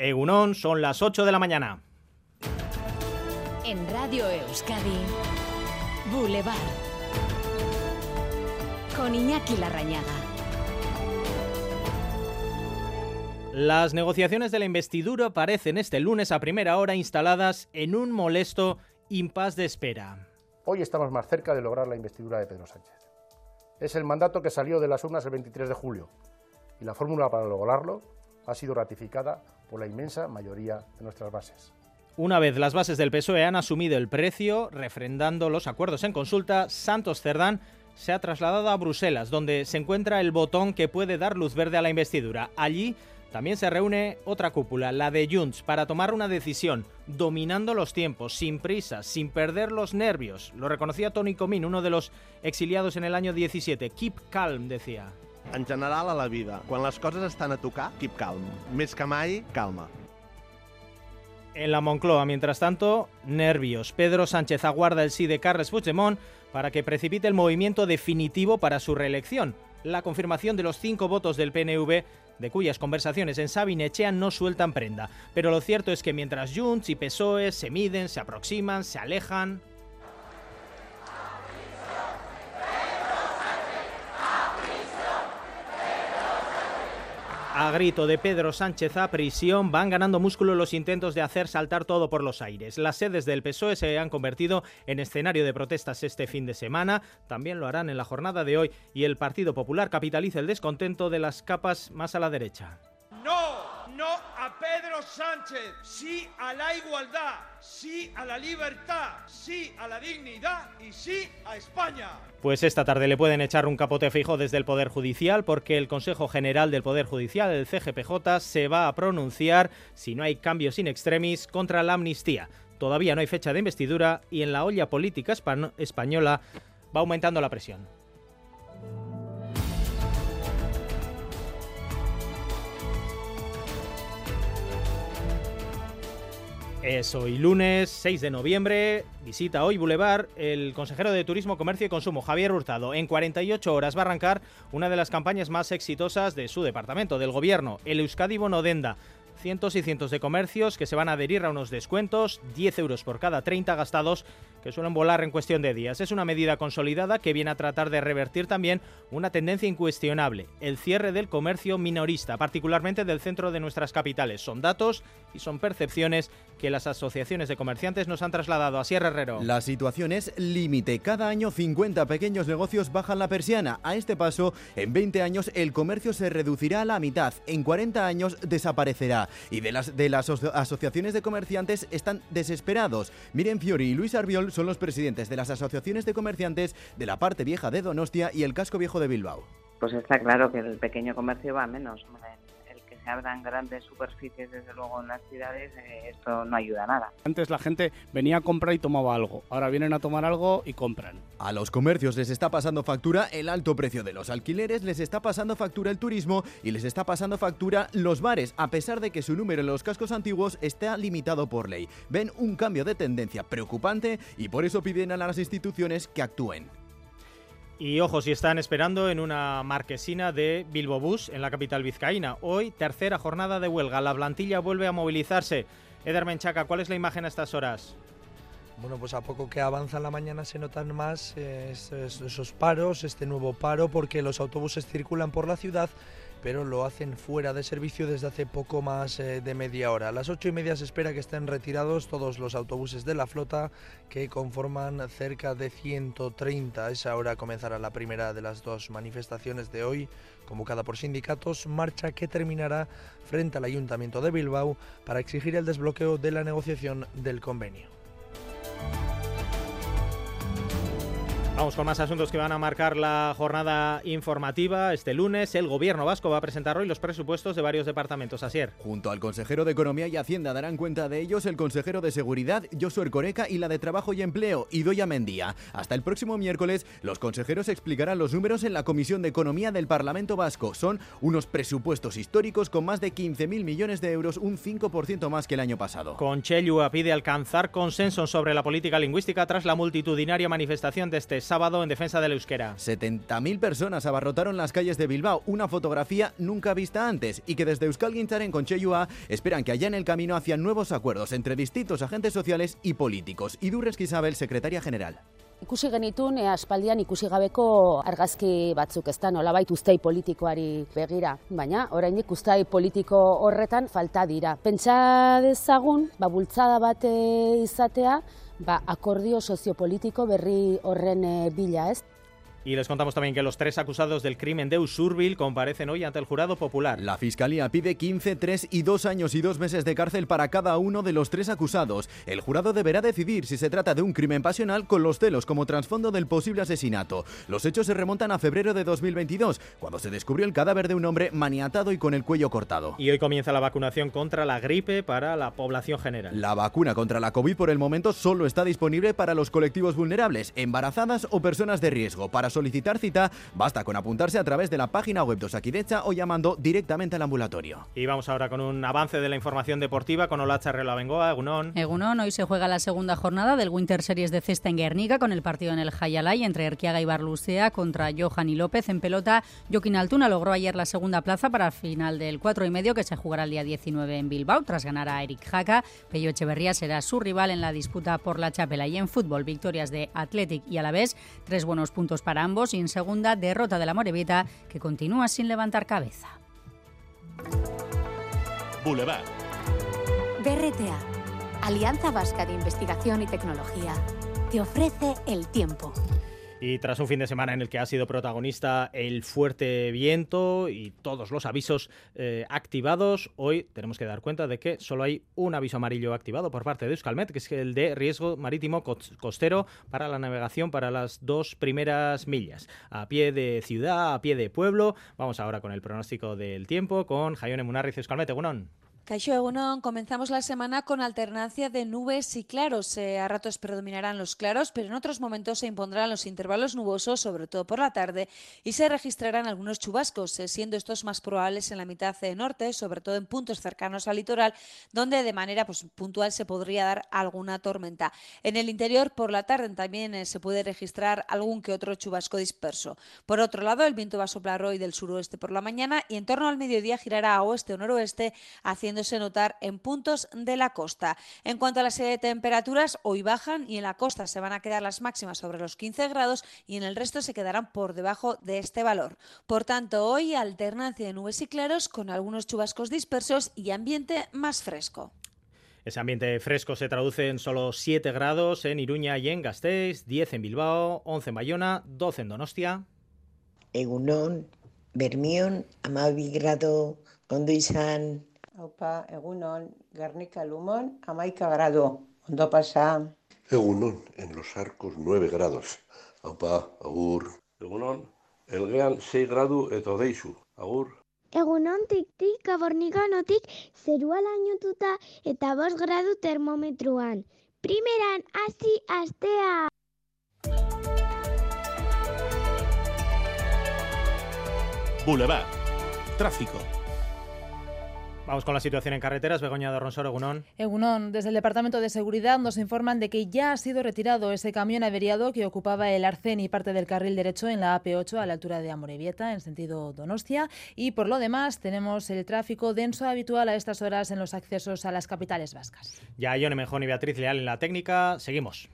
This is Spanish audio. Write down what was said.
Egunon, son las 8 de la mañana. En Radio Euskadi, Boulevard. Con Iñaki Larrañaga. Las negociaciones de la investidura parecen este lunes a primera hora instaladas en un molesto impas de espera. Hoy estamos más cerca de lograr la investidura de Pedro Sánchez. Es el mandato que salió de las urnas el 23 de julio y la fórmula para lograrlo ha sido ratificada por la inmensa mayoría de nuestras bases. Una vez las bases del PSOE han asumido el precio, refrendando los acuerdos en consulta, Santos Cerdán se ha trasladado a Bruselas, donde se encuentra el botón que puede dar luz verde a la investidura. Allí también se reúne otra cúpula, la de Junts, para tomar una decisión, dominando los tiempos, sin prisa, sin perder los nervios. Lo reconocía Tony Comín, uno de los exiliados en el año 17. Keep calm, decía. En la vida, a keep calm. Calma. En la Moncloa, mientras tanto, nervios. Pedro Sánchez aguarda el sí de Carles Puigdemont para que precipite el movimiento definitivo para su reelección. La confirmación de los cinco votos del PNV de cuyas conversaciones en Sabinechea no sueltan prenda. Pero lo cierto es que mientras Junts y PSOE se miden, se aproximan, se alejan, a grito de Pedro Sánchez a prisión, van ganando músculo los intentos de hacer saltar todo por los aires. Las sedes del PSOE se han convertido en escenario de protestas este fin de semana, también lo harán en la jornada de hoy y el Partido Popular capitaliza el descontento de las capas más a la derecha. Pedro Sánchez, sí a la igualdad, sí a la libertad, sí a la dignidad y sí a España. Pues esta tarde le pueden echar un capote fijo desde el Poder Judicial porque el Consejo General del Poder Judicial, el CGPJ, se va a pronunciar, si no hay cambios in extremis, contra la amnistía. Todavía no hay fecha de investidura y en la olla política española va aumentando la presión. Es hoy lunes 6 de noviembre, visita hoy Boulevard el consejero de Turismo, Comercio y Consumo, Javier Hurtado. En 48 horas va a arrancar una de las campañas más exitosas de su departamento, del gobierno, el Euskadi Bonodenda. Cientos y cientos de comercios que se van a adherir a unos descuentos, 10 euros por cada 30 gastados, que suelen volar en cuestión de días. Es una medida consolidada que viene a tratar de revertir también una tendencia incuestionable, el cierre del comercio minorista, particularmente del centro de nuestras capitales. Son datos y son percepciones que las asociaciones de comerciantes nos han trasladado a Sierra Herrero. La situación es límite. Cada año 50 pequeños negocios bajan la persiana. A este paso, en 20 años el comercio se reducirá a la mitad. En 40 años desaparecerá. Y de las, de las asociaciones de comerciantes están desesperados. Miren Fiori y Luis Arbiol son los presidentes de las asociaciones de comerciantes de la parte vieja de Donostia y el casco viejo de Bilbao. Pues está claro que el pequeño comercio va menos se abran grandes superficies, desde luego en las ciudades, eh, esto no ayuda a nada. Antes la gente venía a comprar y tomaba algo, ahora vienen a tomar algo y compran. A los comercios les está pasando factura el alto precio de los alquileres, les está pasando factura el turismo y les está pasando factura los bares, a pesar de que su número en los cascos antiguos está limitado por ley. Ven un cambio de tendencia preocupante y por eso piden a las instituciones que actúen. Y ojo, si están esperando en una marquesina de Bilbo Bus, en la capital vizcaína. Hoy, tercera jornada de huelga. La plantilla vuelve a movilizarse. Eder Menchaca, ¿cuál es la imagen a estas horas? Bueno, pues a poco que avanza la mañana se notan más eh, esos paros, este nuevo paro, porque los autobuses circulan por la ciudad pero lo hacen fuera de servicio desde hace poco más eh, de media hora. A las ocho y media se espera que estén retirados todos los autobuses de la flota que conforman cerca de 130. A esa hora comenzará la primera de las dos manifestaciones de hoy, convocada por sindicatos, marcha que terminará frente al Ayuntamiento de Bilbao para exigir el desbloqueo de la negociación del convenio. Vamos con más asuntos que van a marcar la jornada informativa. Este lunes el gobierno vasco va a presentar hoy los presupuestos de varios departamentos. Asier. Junto al consejero de Economía y Hacienda darán cuenta de ellos el consejero de Seguridad, Josué Ercoreca, y la de Trabajo y Empleo, Idoya Mendía. Hasta el próximo miércoles, los consejeros explicarán los números en la Comisión de Economía del Parlamento Vasco. Son unos presupuestos históricos con más de 15.000 millones de euros, un 5% más que el año pasado. Conchellua pide alcanzar consenso sobre la política lingüística tras la multitudinaria manifestación de este sábado en defensa del euskera. 70.000 personas abarrotaron las calles de Bilbao, una fotografía nunca vista antes y que desde Euskal Gintzaren con Cheyua esperan que haya en el camino hacia nuevos acuerdos entre distintos agentes sociales y políticos. Idurres Isabel, secretaria general. Ikusi genitun, e, aspaldian ikusi gabeko argazki batzuk ez da nolabait ustei politikoari begira. Baina, oraindik ustei politiko horretan falta dira. Pentsa dezagun, ba, bultzada bat izatea, ba, akordio soziopolitiko berri horren e, bila ez. Y les contamos también que los tres acusados del crimen de Usurbil comparecen hoy ante el jurado popular. La Fiscalía pide 15, 3 y 2 años y 2 meses de cárcel para cada uno de los tres acusados. El jurado deberá decidir si se trata de un crimen pasional con los celos como trasfondo del posible asesinato. Los hechos se remontan a febrero de 2022, cuando se descubrió el cadáver de un hombre maniatado y con el cuello cortado. Y hoy comienza la vacunación contra la gripe para la población general. La vacuna contra la COVID por el momento solo está disponible para los colectivos vulnerables, embarazadas o personas de riesgo. Para solicitar cita, basta con apuntarse a través de la página web de Osakidecha o llamando directamente al ambulatorio. Y vamos ahora con un avance de la información deportiva con Olacha Rela Bengoa, Egunon. Egunon, hoy se juega la segunda jornada del Winter Series de Cesta en Guernica con el partido en el Hayalay entre Erquiaga y Barlusea contra Johan y López en pelota. Joaquín Altuna logró ayer la segunda plaza para el final del 4 y medio que se jugará el día 19 en Bilbao tras ganar a Eric Jaca. Pello Echeverría será su rival en la disputa por la chapela y en fútbol victorias de Athletic y Alavés, tres buenos puntos para ambos y en segunda derrota de la Morevita que continúa sin levantar cabeza. Boulevard. BRTA, Alianza Vasca de Investigación y Tecnología, te ofrece el tiempo. Y tras un fin de semana en el que ha sido protagonista el fuerte viento y todos los avisos eh, activados, hoy tenemos que dar cuenta de que solo hay un aviso amarillo activado por parte de Euskalmet, que es el de riesgo marítimo costero para la navegación para las dos primeras millas. A pie de ciudad, a pie de pueblo. Vamos ahora con el pronóstico del tiempo con Jaione Munarriz Euskalmet. Egunon. Caixo Egunon, comenzamos la semana con alternancia de nubes y claros. Eh, a ratos predominarán los claros, pero en otros momentos se impondrán los intervalos nubosos, sobre todo por la tarde, y se registrarán algunos chubascos, eh, siendo estos más probables en la mitad norte, sobre todo en puntos cercanos al litoral, donde de manera pues, puntual se podría dar alguna tormenta. En el interior, por la tarde también eh, se puede registrar algún que otro chubasco disperso. Por otro lado, el viento va a soplar hoy del suroeste por la mañana y en torno al mediodía girará a oeste o noroeste, haciendo notar en puntos de la costa. En cuanto a la serie de temperaturas, hoy bajan y en la costa se van a quedar las máximas sobre los 15 grados y en el resto se quedarán por debajo de este valor. Por tanto, hoy alternancia de nubes y claros con algunos chubascos dispersos y ambiente más fresco. Ese ambiente fresco se traduce en solo 7 grados en Iruña y en Gasteiz, 10 en Bilbao, 11 en Bayona, 12 en Donostia. Egunon, Bermión, Amabigrado, Ondoizan, Opa, egunon, Garnica Lumón, amaika grado, ondo pasa. Egunon, en los arcos 9 grados. Opa, agur. Egunon, elgean 6 gradu eta odeizu, agur. Egunon tik-tik aborniganotik zerua lainotuta eta bos gradu termometruan. Primeran, hasi astea! Boulevard. Tráfico. Vamos con la situación en carreteras. Begoña de Ronsoro, Egunon. Egunon, desde el Departamento de Seguridad nos informan de que ya ha sido retirado ese camión averiado que ocupaba el arcén y parte del carril derecho en la AP8 a la altura de Amorebieta, en sentido Donostia. Y por lo demás, tenemos el tráfico denso habitual a estas horas en los accesos a las capitales vascas. Ya Ione Mejón y Beatriz Leal en la técnica. Seguimos.